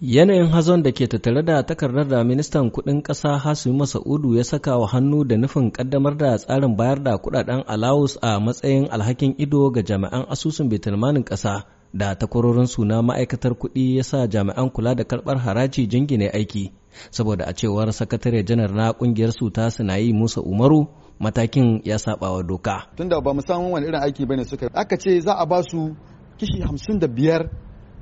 Yanayin hazon da ke tattare da takardar da ministan kuɗin ƙasa Hasimu Masa'udu ya saka wa hannu da nufin ƙaddamar da tsarin bayar da kuɗaɗen alawus a matsayin alhakin ido ga jami'an asusun betulmanin ƙasa da takwarorin suna ma'aikatar kuɗi ya sa jami'an kula da karɓar haraji jingine aiki saboda a cewar sakatare janar na ƙungiyar su ta sinayi Musa Umaru matakin ya saba wa doka. Tunda ba mu san wani irin aiki ba ne suka aka ce za a ba su kishi hamsin da biyar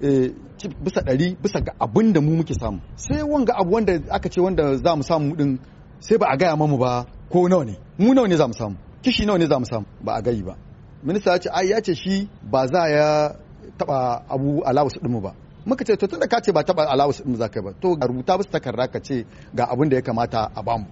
bisa ɗari bisa ga abin da mu muke samu. Sai wanga abu wanda aka ce wanda za mu samu din sai ba a gaya mamu ba ko nawa ne. Mu nawa ne za mu samu? Kishi nawa ne za mu samu? Ba a gayi ba. Minista ya ce ai ya ce shi ba za ya taba abu alawus din mu ba. Muka ce to tunda ka ce ba taba alawus din za ka ba to rubuta bisa takarda ka ce ga abin da ya kamata a ba mu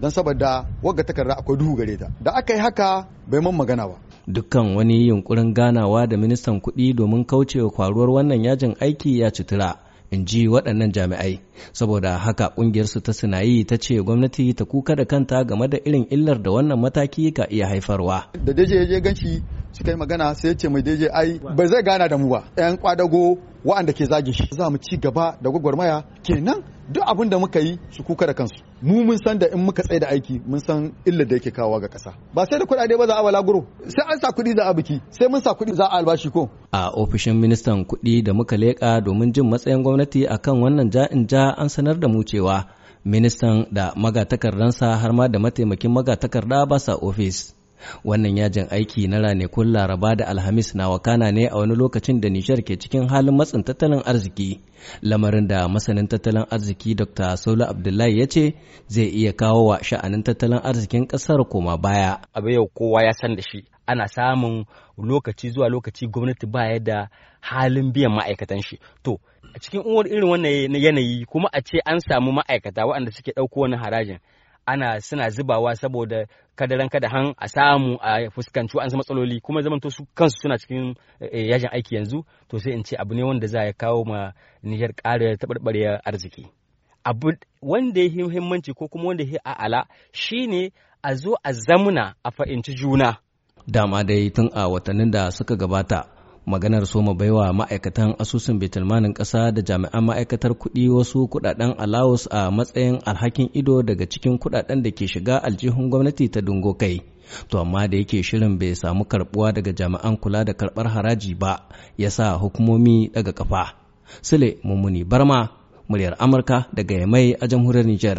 don saboda wagga takarda akwai duhu gare ta. Da aka yi haka bai man magana ba. Dukkan wani yunkurin ganawa da ministan kuɗi domin kaucewa kwaruwar wannan yajin aiki ya citura in ji waɗannan jami'ai. Saboda haka ƙungiyarsu ta sinayi ta ce gwamnati ta kuka da kanta game da irin illar da wannan mataki ka iya haifarwa. Da daje je gan shi suka yi magana sai ce mai daje ai ba zai gana da mu ba. Yan kwadago wa'anda ke zage shi. Za mu ci gaba da gwagwarmaya. Kenan duk abin da muka yi su kuka da kansu. Mu mun san da in muka tsaye da aiki mun san illar da yake kawo ga ƙasa. Ba sai da kuɗaɗe ba za a wala guro sai an sa kuɗi za a biki. Sai mun sa kuɗi za a albashi ko. A ofishin ministan kuɗi da muka leƙa domin jin matsayin gwamnati akan wannan ja'in ja an sanar da mu cewa ministan da magatakardansa har ma da mataimakin magatakarda ba sa ofis. Wannan yajin aiki na ranakun laraba da alhamis na wakana ne a wani lokacin da nishar ke cikin halin matsin tattalin arziki. Lamarin da masanin tattalin arziki dr saulu abdullahi ya ce zai iya kawo wa sha'anin tattalin arzikin ƙasar koma baya. Abu yau kowa ya san da shi. Ana samun lokaci zuwa lokaci gwamnati baya da halin biyan ma'aikatan shi. To a cikin irin wannan yanayi kuma a ce an samu ma'aikata waɗanda suke ɗauko wani harajin ana suna zubawa saboda kadaran kada han a samu a fuskanci an matsaloli kuma zaman to su kansu suna cikin yajin aiki yanzu to sai in ce abu ne wanda za ya kawo ma Nijar ƙara taɓarɓarewar arziki. Abu wanda ya muhimmanci ko kuma wanda ya a'ala shine a zo a zamuna a fahimci juna. Dama dai tun a watannin da suka gabata maganar soma baiwa ma'aikatan asusun betulmanin ƙasa da jami'an ma'aikatar kuɗi wasu kuɗaɗen alawus a matsayin alhakin ido daga cikin kuɗaɗen da ke shiga aljihun gwamnati ta dungo kai. To amma da yake shirin bai samu karɓuwa daga jami'an kula da karɓar haraji ba ya sa hukumomi daga kafa sule mummuni barma muryar amurka daga yamai a jamhuriyar niger